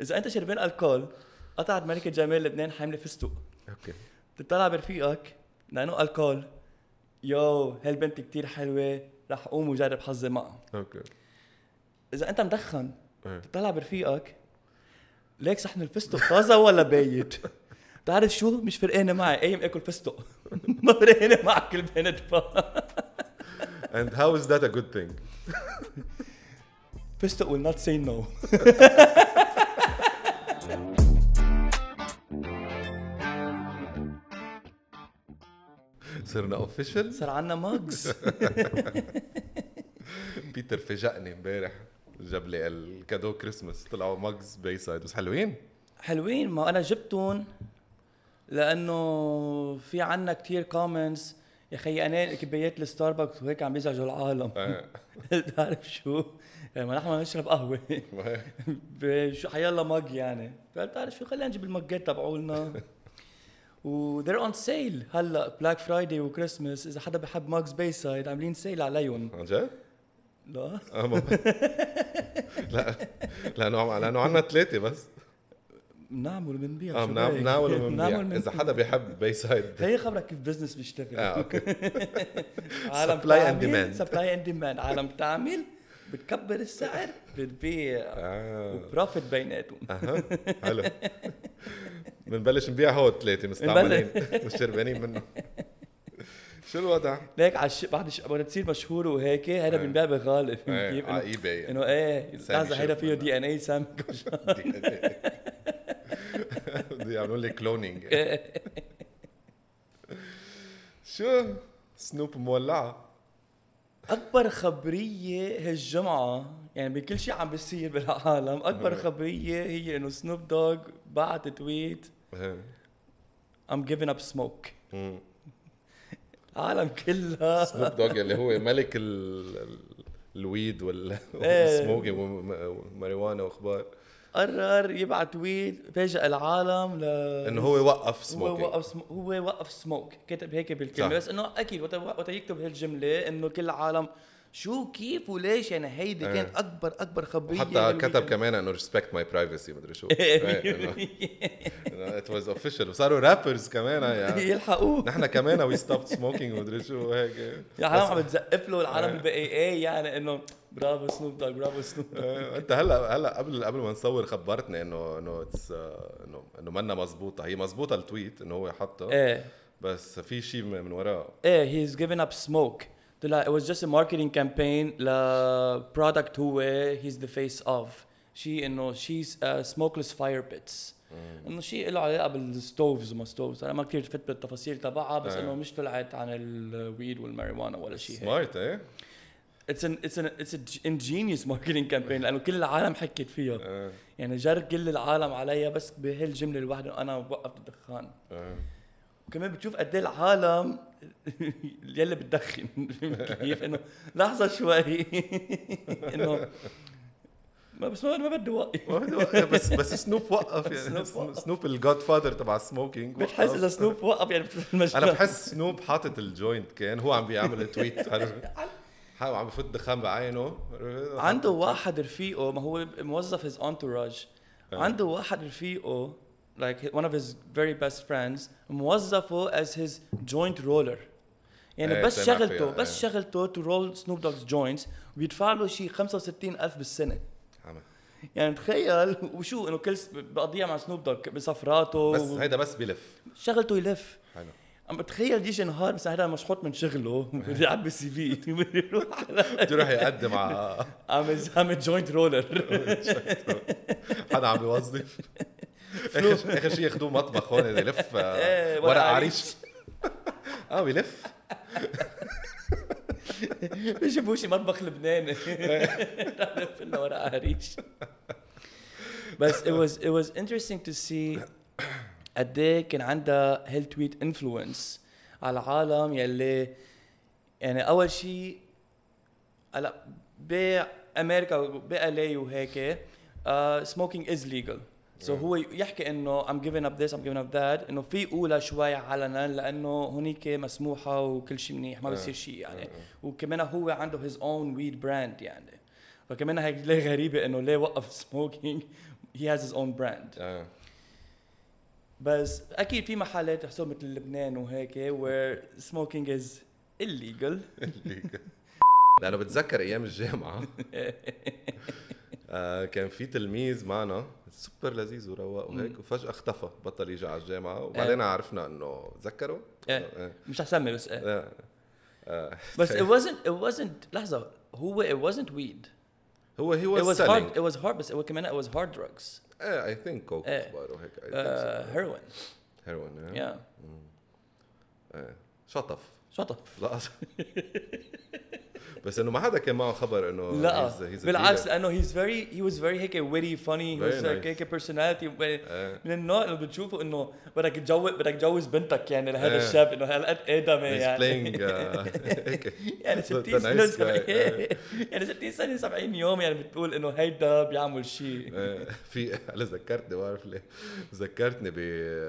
إذا أنت شربان ألكول وقطعت ملكه جمال لبنان حاملة فستق okay. تطلع برفيقك لأنه ألكول. يو هالبنت كتير حلوة رح قوم وجرب حظي معها. okay. إذا أنت مدخن إيه. تطلع برفيقك. ليك صحن الفستق طازة ولا بايت؟ بتعرف شو؟ مش فرقانة معي. قايم آكل فستق. ما فرقانة معك البنت. And how is that a good thing? فستق will not say no. صرنا official صار عنا mugs بيتر فاجأني امبارح جاب لي ال cadeau Christmas طلعوا mugs بايسايد بس حلوين. حلوين ما أنا جبتهم لأنه في عنا كتير comments يا خيي أنا كبايات الستاربكس وهيك عم يزعجوا العالم. آه. بتعرف شو؟ يعني ما نحن نشرب قهوة. بشو حيلا mug يعني. فبتعرف شو؟ خلينا نجيب ال mugات تبعولنا. و they're on sale. هلا Black Friday و Christmas إذا حدا بحب mugs باي سايد عاملين sale عليهم. عن جد؟ لا. آه، لا لأنه لأنه عنا ثلاثة بس. بنعمل وبنبيع آه بنعمل وبنبيع. إذا حدا بيحب بايسايد هي خبرك كيف business بيشتغل. آه أوكي. عالم Supply and demand. سبلاي اند ديماند عالم بتعمل بتكبر السعر بتبيع آه. بروفيت بيناتهم. أها حلو. بنبلش نبيع هو الثلاثه مستعملين مش شربانين منه. شو الوضع؟ ليك على الش... بعد الش... وقت تصير مشهور وهيك هذا بنبيع بغالي إيه كيف على اي باي إنه إيه لحظة هيدا فيه. دي إن اي كوشان بده يعملوا لي كلونينج شو؟ سنوب مولعة. أكبر خبرية هالجمعة يعني بكل شيء عم بيصير بالعالم أكبر. خبرية هي إنه سنوب دوغ بعت tweet. I'm giving up smoke مم. العالم كلها سنوب دوغ اللي هو ملك ال ال- ال weed إيه. والسموكي وماريوانا وأخبار قرر يبعت tweet فاجئ العالم ل إنه هو وقف هو سموكي وقف سم... هو وقف سموك كتب هيك بالكلمة صح. بس إنه أكيد وقت يكتب هالجملة إنه كل العالم شو كيف وليش؟ يعني هيدي إيه. كانت اكبر أكبر خبرية حتى بال weekend. كتب كمان إنه respect my privacy مدري شو. it was official وصاروا rappers كمان يعني يلحقوه. نحن كمان we stop smoking ومدري شو هيك. يا عالم عم بتزقف له العالم إيه. الباقي إيه يعني إنه برافو سنوب دوغ برافو سنوب أنت هلا هلا قبل قبل ما نصور خبرتني انه إنه آه، انه إنه منا مزبوطة. هي مزبوطة ال tweet إنه هو حطها إيه. بس في شيء من وراه إيه he's given up smoke. طلع it was just a marketing campaign. ل product هو he's the face of. شيء انه she's uh, smokeless fire pits. إنه شيء له علاقة بال stoves وما stoves. أنا ما كثير فت بالتفاصيل تبعها بس آه. إنه مش طلعت عن ال weed والماريجوانا ولا شيء smart إيه؟ it's an it's an it's ingenious marketing campaign لأنه كل العالم حكت فيها آه، يعني جر كل العالم عليها بس بهالجملة الواحدة أنا وقفت الدخان. آه. وكمان بتشوف قد إيه العالم يلي بتدخن. كيف؟ إنه لحظة شوي. إنه ما بس ما ما بدي وقف. بس بس سنوب وقف يعني. سنوب وقف. سنوب ال godfather تبع ال smoking بتحس إذا سنوب وقف يعني أنا بحس سنوب حاطط ال joint كأن هو عم بيعمل tweet هو عم بفوت دخان بعينه. عنده واحد رفيقه ما هو موظف his entourage. آه. عنده واحد رفيقه like one of his very best friends موظفه as his joint roller. يعني إيه، بس شغلته بس إيه. شغلته to roll Snoop Dogg's joints وبيدفع له شيء 65000 بالسنة. عم- يعني تخيل وشو إنه كل بقضيها مع سنوب دوغ بسفراته بس هيدا بس بلف شغلته يلف. حلو. عم بتخيل يجي نهار بس هذا مشحوط من شغله بده يعبي ال CV بده يروح يقدم على عامل عامل joint roller حدا عم بيوظف اخر اخر شيء ياخذوه مطبخ هون يلف. آه، إيه، ورق عريش آه بيلف. بيجيبوا شي مطبخ لبناني. لف لنا ورق عريش بس it was it was interesting to see قد إيه كان عندها هال tweet influence على العالم يلي يعني أول شيء هلا بامريكا بالي وهيك smoking is legal so هو يحكي إنه I'm giving up this I'm giving up that إنه في أولى شوي علنا لأنه هونيك مسموحة وكل شيء منيح ما بصير شيء يعني. وكمان هو عنده his own weed brand يعني. فكمان هيك ليه غريبة إنه ليه وقف smoking has his own brand. آه بس أكيد في محلات تحسهم مثل لبنان وهيك where smoking is illegal. لأنه بتذكر أيام الجامعة. آه كان في تلميذ معنا سوبر لذيذ وروق وهيك وفجأة اختفى بطل يجي على الجامعة. وبعدين عرفنا إنه تذكروا إيه. مش حسمي بس. آه. آه. بس it wasn't it wasn't لحظة هو it wasn't weed. هو he it was was selling. hard it was hard بس هو كمان it was hard drugs. إيه اي ثينك I think uh, so. heroin. هيروين yeah. إيه شطف. شطف. لا بس إنه ما حدا كان معه خبر إنه لا he's he's بالعكس. لأنه he's very he was very هيك like nice. هيك personality إيه. من النوع اللي بتشوفه إنه بدك تجوز بدك تجوز بنتك يعني لهذا إيه. الشاب إنه هالقد ادمي يعني هيك يعني the- 60 the سنة nice guy. 70 إيه. يعني 60 سنة 70 يوم يعني بتقول إنه هيدا بيعمل شيء. في هلا ذكرتني بعرف ليه ذكرتني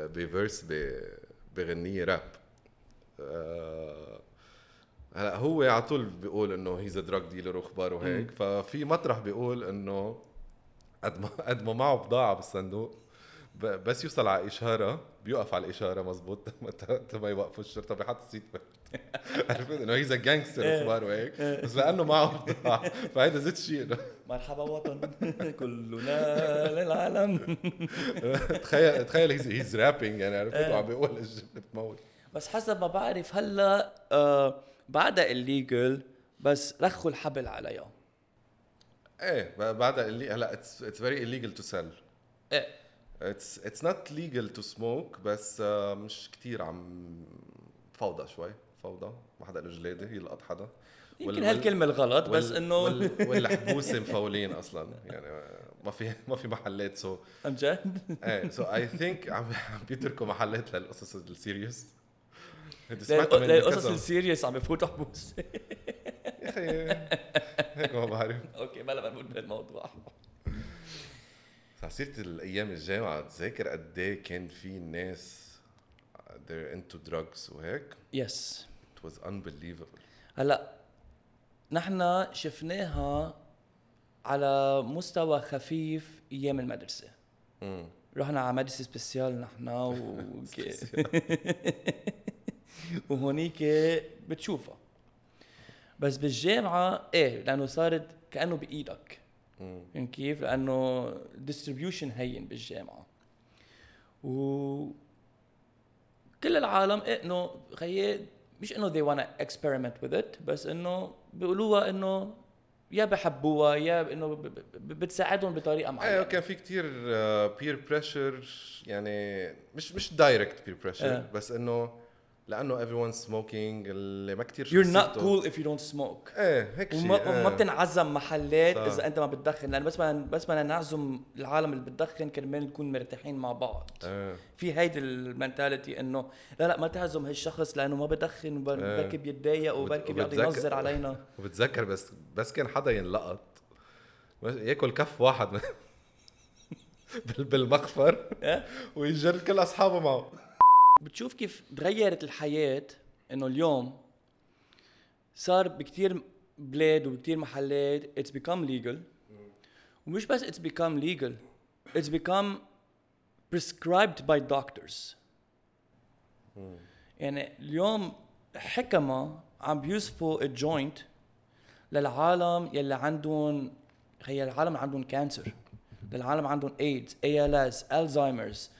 بفيرس ب بغنية راب آه، هلا هو على طول بيقول إنه هيز دراج ديلر واخبار وهيك ففي مطرح بيقول إنه قد ما قد ما معه بضاعة بالصندوق بس يوصل على إشارة بيوقف على الإشارة مزبوط متى ما يوقفوا الشرطة بيحط السيت بيلت عرفت؟ إنه he's gangster. واخبار وهيك بس لأنه معه بضاعة فهيدا زيت شيء مرحبا وطن كلنا للعالم. تخيل تخيل he's he's rapping يعني عرفت؟ إيه. وعم بيقول الجمله بتموت بس حسب ما بعرف هلأ آه بعدها illegal بس رخوا الحبل عليها إيه بعدها اللي هلأ it's it's very illegal to sell إيه. it's it's not legal to smoke بس آه، مش كتير عم فوضى شوي. فوضى. ما حدا له جلادة يلقط حدا يمكن هالكلمة الغلط بس إنه وال- والحبوسة مفولين أصلا. يعني آه، ما في ما في محلات سو عن جد؟ إيه سو اي ثينك عم بيتركوا محلات للقصص السيريوس القصص السيريس عم بفوتوا حبوس يا أخي هيك ما بعرف أوكي ما لا بنفوت بهالموضوع على سيرة الأيام الجامعة تذاكر قد إيه كان في ناس they're into drugs وهيك yes it was unbelievable. هلا نحن شفناها على مستوى خفيف أيام المدرسة امم رحنا على مدرسة special نحن و... وهونيك بتشوفها. بس بالجامعة إيه؟ لأنه صارت كأنه بإيدك. فهمت كيف؟ لأنه distribution هين بالجامعة. و كل العالم إيه؟ إنه خيي مش إنه they wanna experiment with it بس إنه بيقولوها إنه يا بحبوها يا إنه بتساعدهم بطريقة أيوه معينة. كان في كتير peer pressure يعني مش مش direct peer pressure. بس إنه لأنه everyone smoking اللي ما كتير you're not cool if you don't smoke إيه هيك شيء وما, وما آه. بتنعزم محلات صح. إذا أنت ما بتدخن لأن بس بدنا بس بدنا نعزم العالم اللي بتدخن كرمال نكون مرتاحين مع بعض إيه في هيدي ال mentality إنه لا لا ما تعزم هالشخص لأنه ما بدخن وب- إيه. بركي بيتضايق وبركي بيقعد ينظر علينا وبتذكر بس بس كان حدا ينلقط ياكل كف واحد بالمخفر إيه؟ ويجر كل أصحابه معه بتشوف كيف تغيرت الحياة إنه اليوم صار بكتير بلاد وبكتير محلات it's become legal. ومش بس it's become legal it's become prescribed by doctors. يعني اليوم حكما عم بيوصفوا ال joint للعالم يلي عندهم هي العالم عندهم cancer للعالم عندهم AIDS ALS Alzheimer's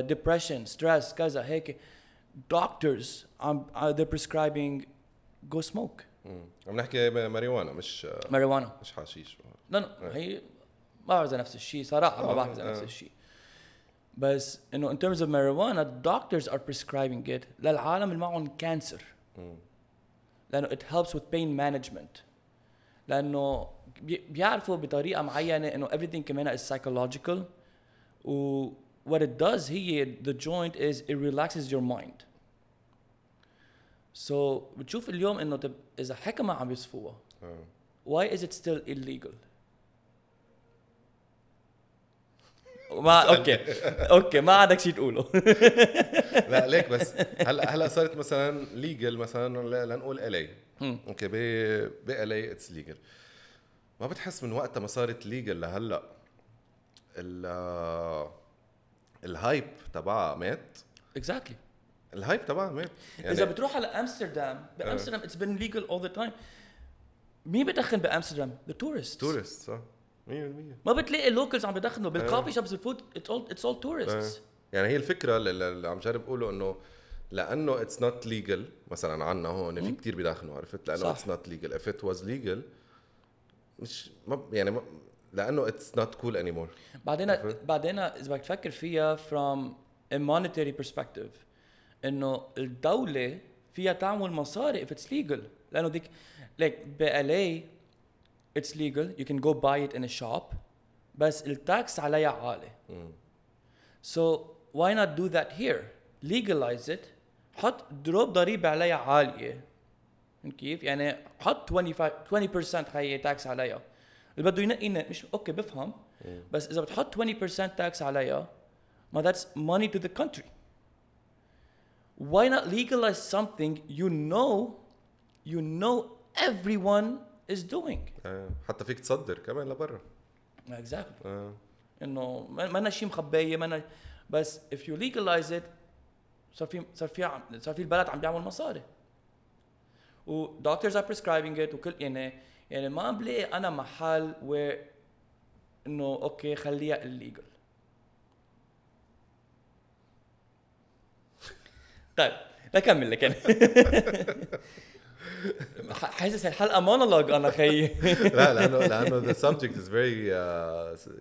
depression stress كذا هيك. doctors uh, they're prescribing go smoke. مم. عم نحكي ماريوانا مش marijuana مش حشيش. لا لا هي ما بعرف إذا نفس الشيء صراحة ما آه، بعرف إذا نفس آه. الشيء. بس إنه in terms of marijuana doctors are prescribing it للعالم اللي معهم كانسر. لأنه it helps with pain management. لأنه بي- بيعرفوا بطريقة معينة إنه everything كمان is psychological. و what it does هي the joint is it relaxes your mind. So بتشوف اليوم إنه طب إذا حكما عم يصفوها آه. why is it still illegal? ما أوكي. أوكي ما عندك شيء تقوله. لا ليك بس. هلأ هلأ صارت مثلا legal مثلا لنقول LA. أوكي ب ب LA it's legal ما بتحس من وقتها ما صارت legal لهلأ. ال hype تبعها مات. exactly ال hype تبعها مات. يعني إذا بتروح على أمستردام بأمستردام it's been legal all the time مين بدخن بأمستردام؟ ذا تورست تورست صح. 100% ما بتلاقي ال locals عم بدخنوا بال coffee shops الفود it's all it's all tourist يعني هي الفكرة اللي عم جرب اقوله إنه لأنه it's not legal مثلا عنا هون في كثير بيدخنوا عرفت؟ لأنه it's not legal if it was legal مش ما يعني ما لأنه it's not cool any more بعدين بعدين إذا بدك تفكر فيها from a monetary perspective إنه الدولة فيها تعمل مصاري if it's legal. لأنه ديك like ب LA it's legal you can go buy it in a shop بس ال tax عليها عالي. so why not do that here legalize it حط دروب ضريبة عليها عالية. كيف؟ يعني حط 25 20% خيي tax عليها. اللي بده ينقي مش أوكي بفهم. بس إذا بتحط 20% tax عليها ما that's money to the country. Why not legalize something you know you know everyone is doing? آه. حتى فيك تصدر كمان لبرا. Exactly. آه. إنه ما شيء مخبية ما بس if you legalize it صار في صار في صار في البلد عم بيعمل مصاري. و doctors are prescribing it وكل يعني يعني ما بلاقي أنا محل where إنه أوكي خليها illegal. طيب لكمل لك أنا حاسس الحلقة مونولوج أنا خيي لا لأنه لأنه ذا سبجكت از فيري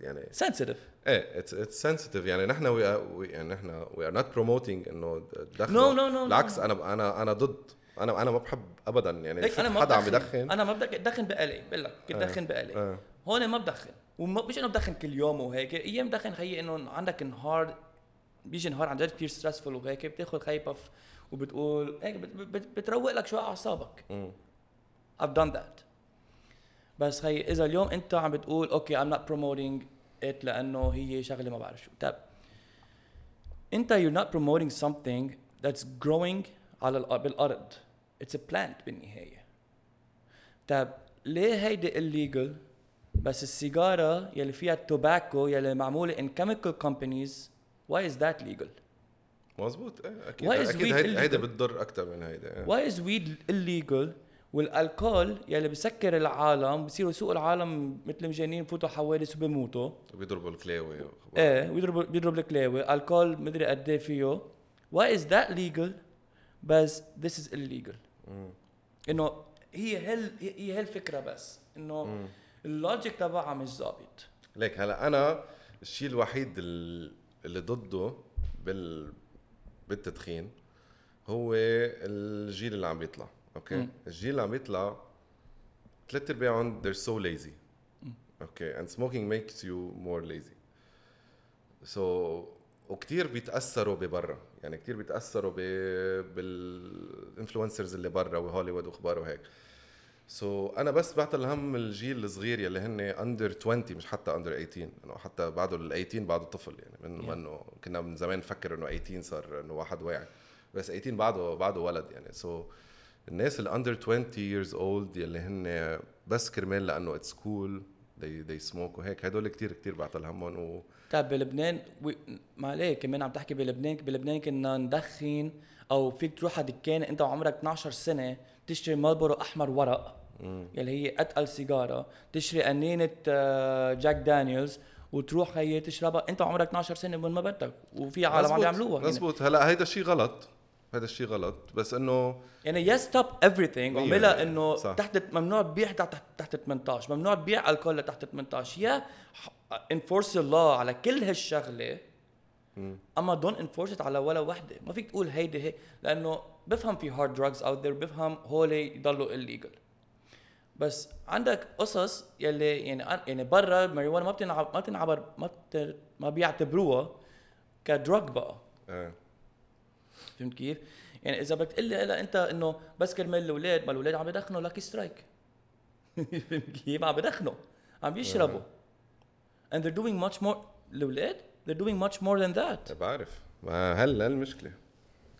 يعني sensitive إيه it's it's sensitive يعني نحن we يعني نحن we are not promoting إنه دخل no no no بالعكس أنا أنا أنا ضد. أنا أنا ما بحب ابدا يعني أنا ما حدا عم بدخن. أنا ما بدك ادخن بقلي بقول لك كنت آه. بقلي آه. هون ما بدخن. ومش إنه بدخن كل يوم وهيك أيام بدخن خيي إنه عندك نهار بيجي نهار عن جد كثير stressful وهيك بتاخذ خي puff وبتقول هيك بتروق لك شوي أعصابك. I've done that. بس خي إذا اليوم أنت عم بتقول أوكي I'm not promoting it لأنه هي شغلة ما بعرف شو. طيب. أنت you're not promoting something that's growing على بالأرض. It's a plant بالنهاية. طيب ليه هيدي illegal بس السيجارة يلي فيها التوباكو يلي معمولة in chemical companies why is that legal مزبوط إيه أكيد. أكيد هيدا هيدا بتضر أكثر من هيدا why is weed illegal والألكول يلي بسكر العالم بصيروا يسوقوا العالم مثل مجانين بفوتوا حوادث وبموتوا وبيضربوا الكلاوي إيه بيضربوا بيضرب الكلاوي. ألكول مدري قد إيه فيه. Why is that legal بس this is illegal. إنه هي هل هي هالفكرة بس إنه ال logic تبعها مش ظابط. ليك هلا أنا الشيء الوحيد اللي ضده بال بالتدخين هو الجيل اللي عم بيطلع أوكي؟ مم. الجيل اللي عم بيطلع ثلاث ارباعهم they're so lazy. أوكي؟ and smoking makes you more lazy. So وكثير بيتأثروا ببرا. يعني كثير بيتأثروا ب بال influencers اللي برا وهوليوود وأخبار وهيك. so so, أنا بس بعطي الهم الجيل الصغير يلي هن under 20 مش حتى under 18 إنه حتى بعده ال 18 بعده طفل يعني من yeah. إنه كنا من زمان نفكر إنه 18 صار إنه واحد واعي. بس 18 بعده بعده ولد يعني. so so, الناس اللي under 20 years old يلي هن بس كرمال لأنه it's cool they they smoke وهيك. هدول كثير كثير بعطي الهمهم و طيب بلبنان ما عليه كمان عم تحكي بلبنان بلبنان كنا ندخن أو فيك تروح على دكان أنت وعمرك 12 سنة تشتري مالبورو أحمر ورق مم. يلي هي أتقل سيجارة تشتري قنينة جاك دانييلز وتروح هي تشربها أنت وعمرك 12 سنة وين ما بدك وفي عالم عم يعملوها مزبوط. هلا هيدا الشيء غلط. هذا الشيء غلط بس إنه يعني yes stop everything وعملها إنه تحت ممنوع تبيع تحت تحت 18 ممنوع تبيع الكول لتحت 18 يا enforce الله على كل هالشغلة. أما don't enforce على ولا وحدة. ما فيك تقول هيدي هي لأنه بفهم في hard drugs out there بفهم هول يضلوا illegal بس عندك قصص يلي يعني يعني برا marijuana ما بتنعب ما بتنعبر ما بت ما بيعتبروها ك drug بقى. أه. فهمت كيف؟ يعني إذا بدك تقول لي أنت إنه بس كرمال الأولاد ما الأولاد عم يدخنوا Lucky Strike فهمت كيف؟ عم يدخنوا عم بيشربوا. and they're doing much more الأولاد they're doing much more than that. بعرف. ما هلا المشكلة.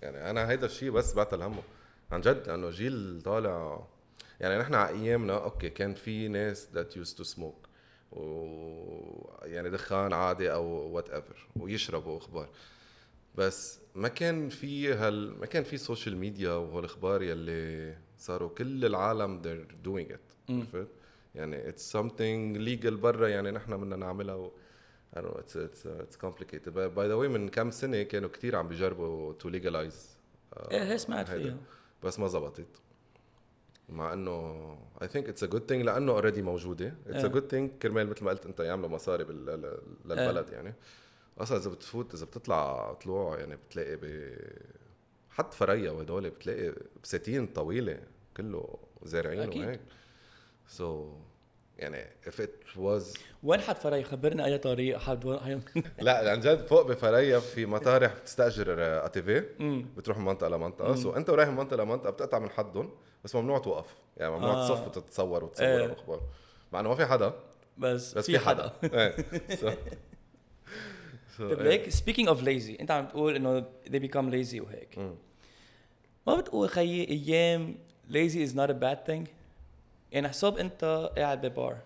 يعني أنا هيدا الشيء بس بعتل همه. عن جد لأنه جيل طالع يعني نحن على أيامنا أوكي كان في ناس that used to smoke. و يعني دخان عادي أو whatever ويشربوا أخبار. بس ما كان في هال ما كان في social media وهالأخبار يلي صاروا كل العالم they're doing it. عرفت؟ يعني it's something legal برا يعني نحن بدنا نعملها و I don't know it's it's uh, it's complicated. But by the way من كم سنة كانوا كتير عم بيجربوا to legalize uh, إيه هي سمعت هيدا. فيها. بس ما زبطت. مع إنه I think it's a good thing لأنه already موجودة. It's إيه. a good thing كرمال مثل ما قلت أنت يعملوا مصاري بال- لل- للبلد يعني. أصلا إذا بتفوت إذا بتطلع طلوع يعني بتلاقي ب حتى فريا وهدول بتلاقي بساتين طويلة كله زارعين أكيد. وهيك. so so, يعني if it was وين حد فري خبرنا أي طريق حد وين لا عن جد فوق بفريا في مطارح بتستأجر ATV مم. بتروح من منطقة لمنطقة. so أنت ورايح من منطقة لمنطقة بتقطع من حدهم بس ممنوع توقف. يعني ممنوع آه. تصف وتتصور وتصور إيه. أخبار مع إنه ما في حدا بس, بس في حدا. إيه. طيب إيه. ليك speaking of lazy انت عم تقول إنه they become lazy وهيك مم. ما بتقول خيي أيام lazy is not a bad thing يعني حساب أنت قاعد ببار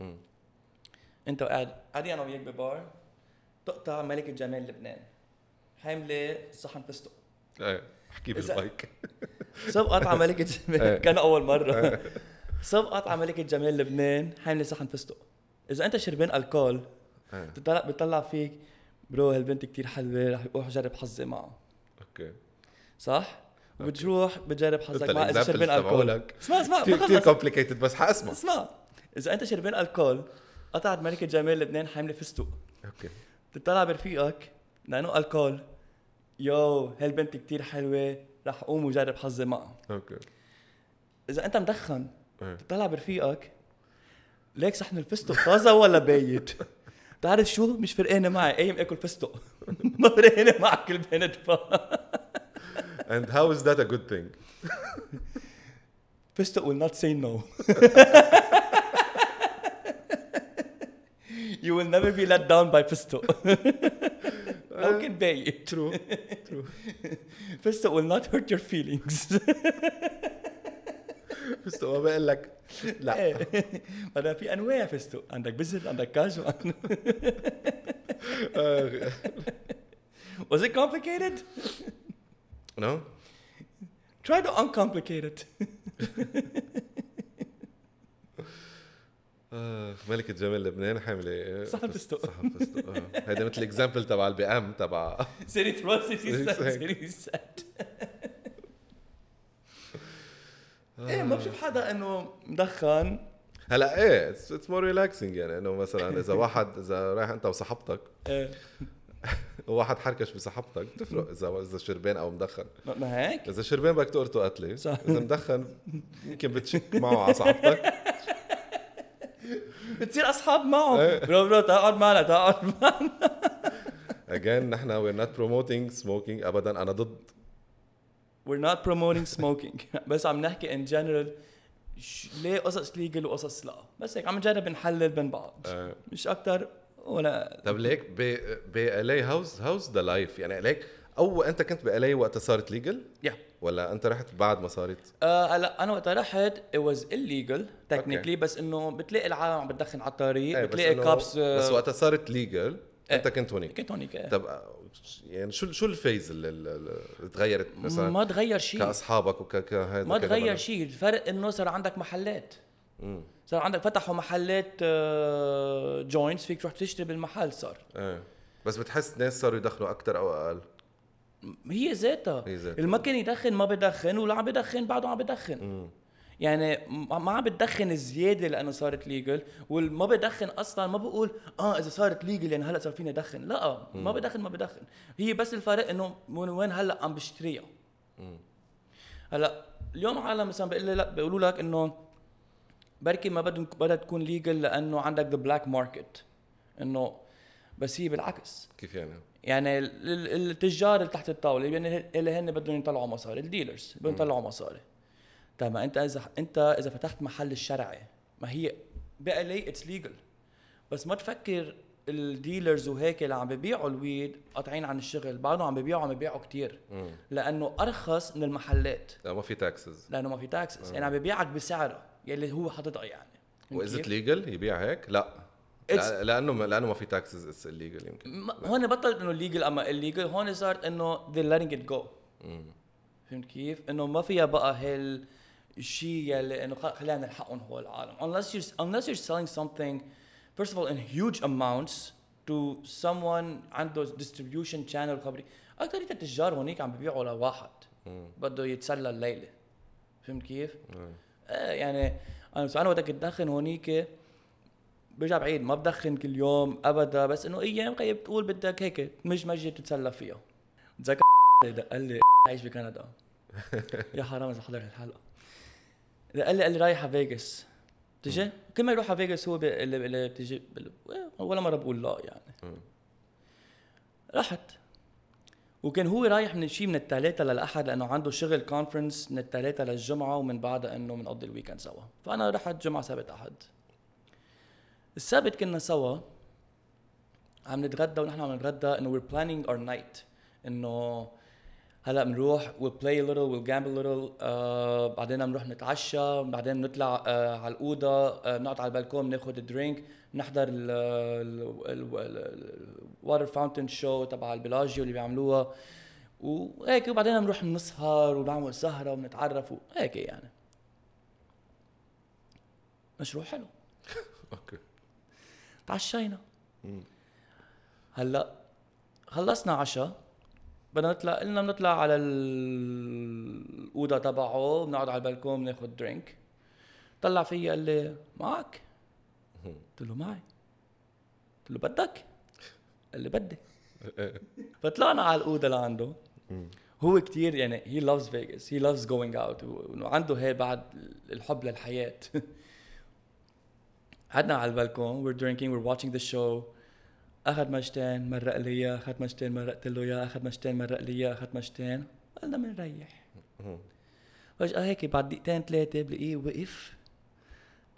مم. أنت قاعد قاعدين أنا وياك ببار تقطع ملكة جمال لبنان حاملة صحن فستق إيه احكي بالمايك صب قطعة ملكة إيه. جمال كان أول مرة صب قطعة ملكة جمال لبنان حاملة صحن فستق إذا أنت شربان ألكول إيه. بتطلع بتطلع فيك bro هالبنت كتير حلوة رح أروح اجرب حظي معها أوكي. صح؟ وبتروح بتجرب حظك إذا ال example شربان ألكول. اسمع اسمع كثير complicated بس حاسمع اسمع إذا أنت شربان ألكول قطعت ملكة جمال لبنان حاملة فستق أوكي. بتطلع برفيقك لأنه alcohol. yo هالبنت كتير حلوة رح أقوم وجرب حظي معها أوكي. إذا أنت مدخن إيه. تطلع برفيقك. ليك صحن الفستق طازة ولا بايت بتعرف شو مش فرقانه معي أيام اكل فستق ما فرقانه معك البنت and how is that a good thing فستق will not say no you will never be let down by فستق ممكن بايت true فستق will not hurt your feelings بس هو بقول لك لا. إيه. بعدين في أنواع فستق. عندك بزر عندك كاجو. was it complicated? No. Try to uncomplicate it آه، ملكة جمال لبنان حاملة. صحن فستق. صحن فستق آه. هيدا مثل ال example تبع ال BM تبع Siri Exactly. Siri said إيه ما بشوف حدا إنه مدخن. هلا إيه it's more relaxing يعني إنه مثلا إذا واحد إذا رايح أنت وصاحبتك إيه. وواحد حركش بصاحبتك بتفرق اذا إذا شربان أو مدخن. ما- هيك؟ إذا شربان بدك تقرطه قتله صح. إذا مدخن يمكن بتشك معه على صاحبتك. بتصير أصحاب معه. إيه. bro bro تقعد معنا تقعد معنا. Again نحن we're not promoting smoking ابدا أنا ضد. We're not promoting smoking. بس عم نحكي in general ليه قصص legal وقصص لا؟ بس هيك عم نجرب نحلل بين بعض. آه. مش أكتر ولا طب ليك ب ب الي هاوز هاوز ذا لايف يعني ليك أو أنت كنت بالي وقت صارت legal yeah. ولا أنت رحت بعد ما صارت؟ آه هلا أنا وقت رحت it was illegal technically بس إنه بتلاقي العالم عم بتدخن على الطريق إيه، بتلاقي كابس بس وقت صارت legal أنت إيه. كنت هونيك. كنت هونيك إيه. طب يعني شو شو ال vibes اللي, اللي تغيرت مثلا؟ ما تغير شيء. كأصحابك وكهذا ما تغير شيء. الفرق إنه صار عندك محلات. صار عندك فتحوا محلات joints فيك تروح تشتري بالمحل صار. إيه. بس بتحس ناس صاروا يدخنوا أكثر أو أقل؟ هي ذاتها. هي ذاتها. اللي ما كان يدخن ما بدخن واللي عم بدخن بعده عم بدخن يعني ما عم بتدخن زيادة لأنه صارت legal والما بدخن أصلا ما بقول آه إذا صارت legal يعني هلأ صار فيني أدخن. لا ما بدخن ما بدخن. هي بس الفرق إنه من وين هلأ عم بشتريها. هلأ اليوم عالم مثلا بيقول لي لأ بيقولوا لك إنه بركي ما بدهم بدها تكون legal لأنه عندك the black market إنه بس هي بالعكس. كيف يعني؟ يعني ال- ال- التجار اللي تحت الطاولة يعني اللي هن بدهم يطلعوا مصاري ال dealers بدهم يطلعوا مصاري. طيب ما انت اذا انت إذا فتحت محل الشرعي ما هي بقى لي it's legal بس ما تفكر ال dealers وهيك اللي عم ببيعوا ال weed قاطعين عن الشغل بعضهم عم ببيعوا عم ببيعوا كتير. لأنه أرخص من المحلات. لا ما في taxes لأنه ما في taxes يعني عم ببيعك بسعرها يلي هو حاططها يعني. واذا؟ legal يبيع هيك؟ لا. لأنه لأنه ما في taxes it's illegal يمكن. هون بطلت إنه legal أما illegal هون صارت إنه letting it go. مم. فهمت كيف؟ إنه ما فيها بقى هال الشيء يلي إنه خلينا نلحقهم هو العالم. Unless you're unless you're selling something first of all in huge amounts to someone عنده distribution channel خبري. أكثر التجار هونيك عم ببيعوا لواحد. بده يتسلى الليلة. فهمت كيف؟ آه يعني أنا أنا بدك تدخن هونيك برجع بعيد ما بدخن كل يوم أبدا بس إنه أيام خيي بتقول بدك هيك تمج مجي تتسلى فيها. تذكر قال لي عايش بكندا. يا حرام إذا حضر الحلقة. قال لي قال لي رايح على فيغاس تجي كل ما يروح على فيغاس هو اللي, بتجي بال- ولا مرة بقول لا يعني. رحت وكان هو رايح من شيء من الثلاثة للأحد لأنه عنده شغل conference من الثلاثة للجمعة ومن بعدها إنه بنقضي ال weekend سوا. فأنا رحت جمعة سبت أحد. السبت كنا سوا. عم نتغدى ونحن عم نتغدى إنه we're planning our night. إنه هلا بنروح little we'll gamble a little آه بعدين بنروح نتعشى بعدين بنطلع آه على الأوضة آه بنقعد على البلكون بناخذ drink بنحضر ال water fountain show تبع البلاجيو اللي بيعملوها. وهيك وبعدين بنروح بنسهر وبنعمل سهرة وبنتعرف وهيك يعني. مشروع حلو. أوكي. تعشينا. هلا خلصنا عشاء. بدنا نطلع قلنا بنطلع على ال- الأوضة تبعه بنقعد على البلكون بناخذ drink طلع فيي قال لي معك؟ قلت له معي. قلت له بدك؟ قال لي بدي. فطلعنا على الأوضة لعنده. هو كتير يعني he loves Vegas he loves going out وانه عنده هي بعد الحب للحياة. قعدنا على البلكون we're drinking we're watching the show. أخذ مجتين مرق لي إياه أخذ مجتين مرقت له إياه أخذ مجتين مرق لي إياه أخذ مجتين. قلنا بنريح. فجأة هيك بعد دقيقتين ثلاثة بلاقيه وقف.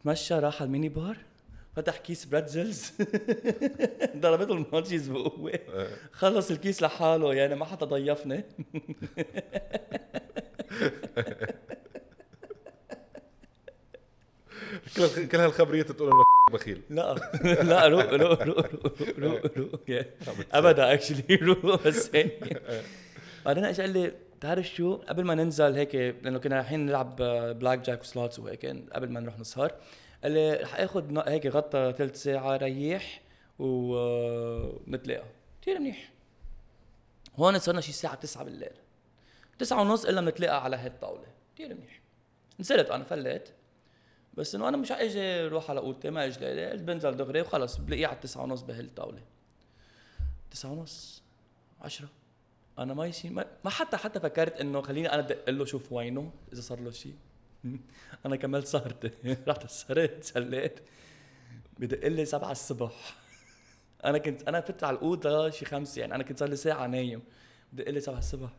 تمشى راح على ال mini bar فتح كيس pretzels ضربته ال munchies بقوة خلص الكيس لحاله يعني ما حتى ضيفني. كل كل هالخبريات تقول إنه بخيل. لا لا روق روق روق روق روق ابدا actually روق بس بعدين اجى قال لي بتعرف شو؟ قبل ما ننزل هيك لأنه كنا رايحين نلعب blackjack و slots وهيك قبل ما نروح نسهر قال لي رح آخذ هيك غطة ثلث ساعة ريح ونتلاقى كثير منيح. هون صرنا شي الساعة 9 بالليل. 9 ونص إلا بنتلاقى على هالطاوله كثير منيح. نزلت أنا فليت بس إنه أنا مش إجي أروح على أوضتي ما إجي قلت بنزل دغري وخلص بلاقيه على التسعة ونص بهالطاوله تسعة ونص عشرة. أنا ما يشي ما, حتى حتى فكرت إنه خليني أنا ادق له شوف وينه إذا صار له شيء أنا كملت سهرتي رحت سهرت سليت. بدق لي سبعة الصبح. أنا كنت أنا فت على الأوضة شي خمسة يعني أنا كنت صار لي ساعة نايم. بدق لي سبعة الصبح.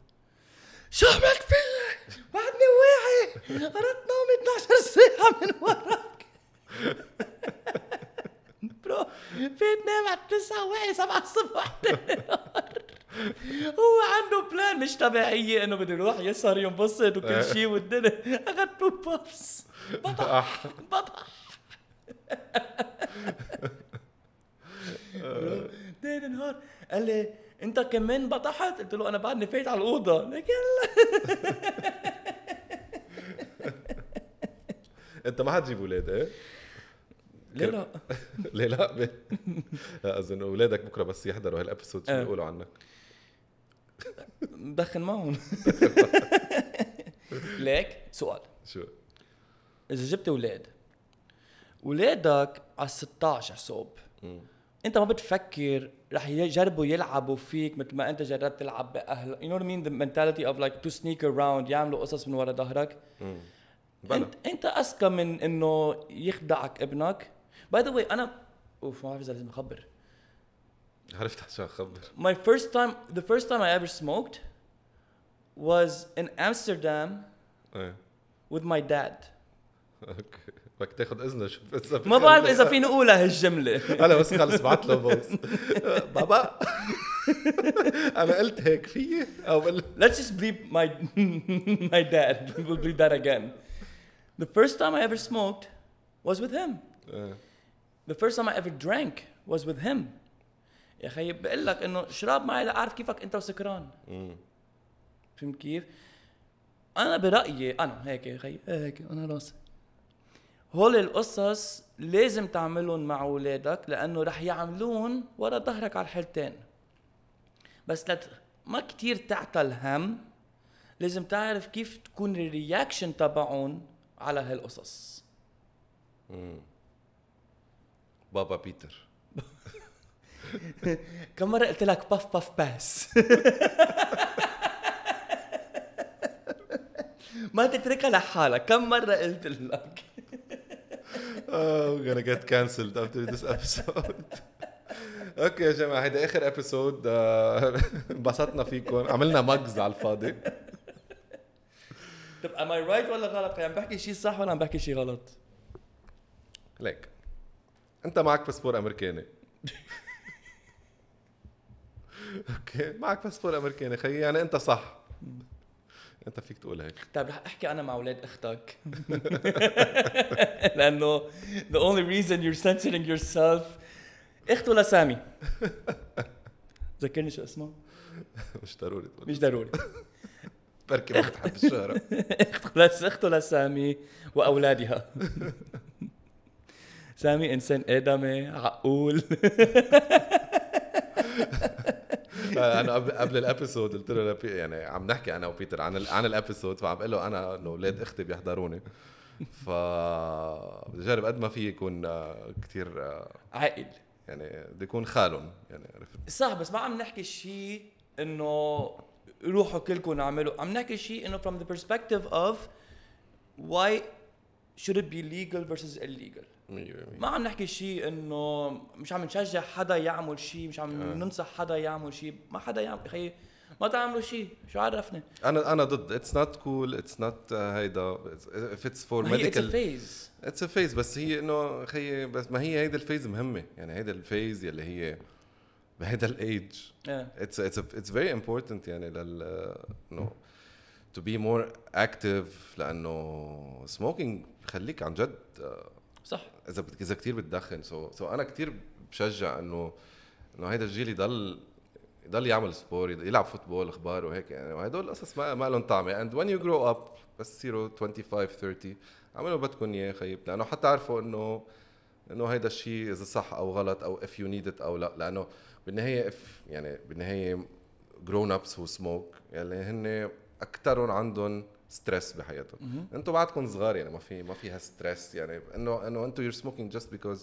شو عملت فيي؟ بعدني واعي. اردت نومي 12 ساعة من وراك bro فيت نام على التسعة واعي سبعة الصبح هو عنده plan مش طبيعية انه بده يروح يسهر ينبسط وكل شيء والدنيا اخذ two puffs بطح بطح ليل نهار قال لي انت كمان بطحت قلت له أنا بعدني فايت على الاوضه لكن انت ما حتجيب أولاد إيه؟ ليه لا ليه لا؟ لا أظن اولادك بكرة بس يحضروا هالابيسود شو آه. بيقولوا عنك؟ مدخن معهم ليك سؤال شو؟ إذا جبت أولاد اولادك على 16 حساب مم. أنت ما بتفكر رح يجربوا يلعبوا فيك مثل ما أنت جربت تلعب بأهل you know what I mean the mentality of like to sneak around يعملوا قصص من ورا ظهرك. بلا. انت انت اذكى من انه يخدعك ابنك. باي ذا واي أنا أوف ما بعرف إذا لازم أخبر. عرفت عشان خبر my first time the first time I ever smoked was in Amsterdam إيه. with my dad. أوكي. بدك تاخذ إذنه شوف إذا ما بعرف إذا فيني اقولها هالجملة. أنا بس خلص بعت له فويس بابا. أنا قلت هيك فيي؟ أو بقول Let's just bleep my my dad. We'll bleep that again. The first time I ever smoked was with him. إيه. the first time I ever drank was with him يا أخي بقول لك إنه اشرب معي لاعرف كيفك أنت وسكران مم. فهمت كيف؟ أنا برأيي أنا هيك يا أخي إيه هيك أنا راسي هول القصص لازم تعملهم مع أولادك لأنه رح يعملون ورا ظهرك على الحالتين بس لت ما كتير تعتى الهم لازم تعرف كيف تكون الرياكشن تبعهم على هالقصص. مم. بابا بيتر. كم مرة قلت لك باف باف باس ما تتركها لحالك. كم مرة قلت لك؟ Oh, we're gonna get cancelled after this episode. okay يا جماعة هيدا آخر episode انبسطنا فيكم. عملنا مجز على الفاضي. طب am I right ولا غلط؟ عم بحكي شيء صح ولا عم بحكي شيء غلط؟ ليك. أنت معك باسبور أمريكاني. okay معك باسبور أمريكاني. خيي يعني أنت صح. أنت فيك تقول هيك. طيب رح أحكي أنا مع أولاد أختك. لأنه the only reason you're censoring yourself. أخته لسامي. ذكرني شو اسمه؟ مش ضروري مش ضروري. بركي ما بتحب الشهرة. اخته لس اخته لسامي وأولادها. سامي إنسان آدمي عقول. أنا قبل قبل الأبيسود قلت له يعني عم نحكي أنا وبيتر عن عن الأبيسود فعم بقول له أنا إنه أولاد إختي بيحضروني. ف بجرب قد ما في يكون كثير عاقل. يعني بده يكون خالهم يعني عرفت؟ صح بس ما عم نحكي شيء إنه روحوا كلكم اعملوا عم نحكي شيء انه from the perspective of why should it be legal versus illegal. ما عم نحكي شيء إنه مش عم نشجع حدا يعمل شيء مش عم آه. ننصح حدا يعمل شيء. ما حدا يعمل خيي ما تعملوا شيء. شو عرفني؟ أنا أنا ضد. it's not cool it's not هيدا. ما هي it's a medical phase. it's a phase بس هي إنه خيي بس ما هي هيدا ال phase مهمة. يعني هيدا ال phase يلي هي بهيدا yeah. it's it's it's very important يعني لل انه to be more active لأنه smoking بخليك عن جد آه، صح. إذا إذا كثير بتدخن. so so أنا كثير بشجع إنه إنه هيدا الجيل يضل يضل يعمل sport يلعب football أخبار وهيك يعني. وهدول القصص ما, ما لهم طعمه and when you grow up بس تصيروا 25 30 أعملوا بدكم إياه خيي. لأنه حتى تعرفوا إنه إنه هيدا الشيء إذا صح أو غلط أو if you need it أو لا. لأنه بالنهاية if يعني بالنهاية ups who smoke يعني هن اكثرهم عندهم stress بحياتهم. أنتم بعدكم صغار يعني ما في ما فيها stress يعني انه إنه أنتم you're smoking just because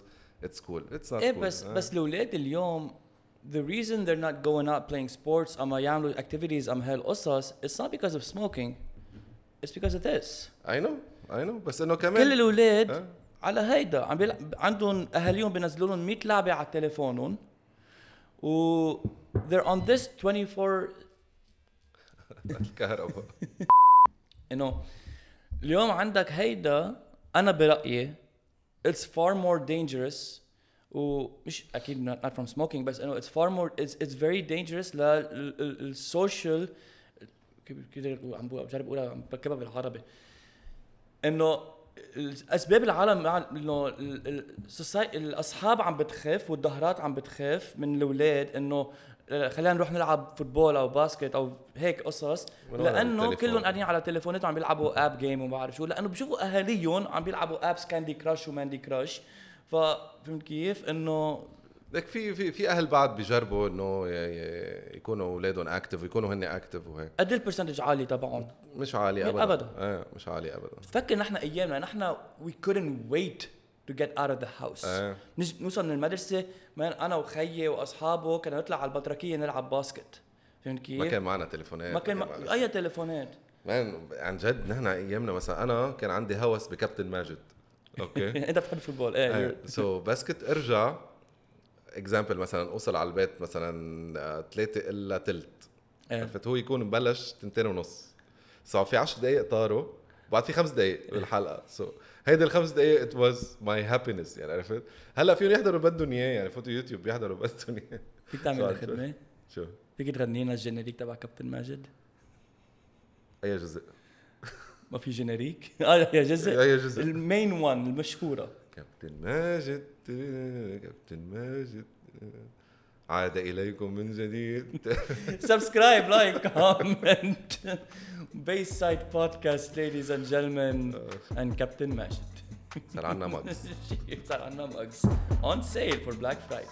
it's cool. It's not إيه بس آه. بس الأولاد اليوم the reason they're not going out playing sports أما يعملوا activities ام هالقصص it's not because of smoking. It's because of this. I know. I know. بس إنه كل كمان الأولاد آه. على هيدا عم بيلعب عندهم أهاليهم بينزلوا لهم 100 لعبة على تليفونهم. و they're on this 24 الكهرباء انه اليوم عندك هيدا أنا برأيي it's far more dangerous ومش أكيد not, not from smoking بس إنه it's far more it's, it's very dangerous لل social كيف كيف عم بجرب اقولها عم بركبها بالعربي. إنه اسباب العالم إنه الأصحاب عم بتخاف والضهرات عم بتخاف من الأولاد إنه خلينا نروح نلعب football أو basket أو هيك قصص لأنه. كلهم قاعدين على تليفوناتهم عم بيلعبوا app game وما بعرف شو لأنه بشوفوا أهاليهم عم بيلعبوا apps Candy Crush وماندي كراش ففهمت كيف إنه لك في في في أهل بعد بيجربوا إنه يكونوا أولادهم active ويكونوا هن active وهيك. قد إيه ال percentage عالي تبعهم؟ مش عالي ابدا. أبداً. إيه مش عالي ابدا. فكر نحن أيامنا نحن couldn't wait to get out of the house. إيه. نج- نوصل من المدرسة man أنا وخيي وأصحابه كنا نطلع على البطركيه نلعب basket. فهمت كيف؟ ما كان معنا تليفونات ما كان معنا ما... أي تليفونات. man عن جد نحن أيامنا مثلا أنا كان عندي هوس بكابتن ماجد. okay. أنت بتحب ال football. إيه so بس كنت أرجع example مثلا أوصل على البيت مثلا ثلاثة إلا ثلث إيه. عرفت؟ هو يكون مبلش تنتين ونص. so في 10 دقائق طاروا بعد في خمس دقائق بالحلقة. so هيدي الخمس دقائق it was my happiness يعني عرفت؟ هلأ فيهم يحضروا بدهم اياه يعني فوتوا يوتيوب بيحضروا بدهم اياه فيك تعمل خدمة؟ شو؟ فيك تغني لنا ال générique تبع كابتن ماجد؟ أي جزء؟ ما في générique؟ آه يا جزء. أي جزء؟ ال main one المشهورة. كابتن ماجد. كابتن ماجد. عاد إليكم من جديد. subscribe like comment بيس side podcast ladies and gentlemen and كابتن ماجد صار عندنا ماجز صار عندنا ماجز اون سيل فور بلاك فرايداي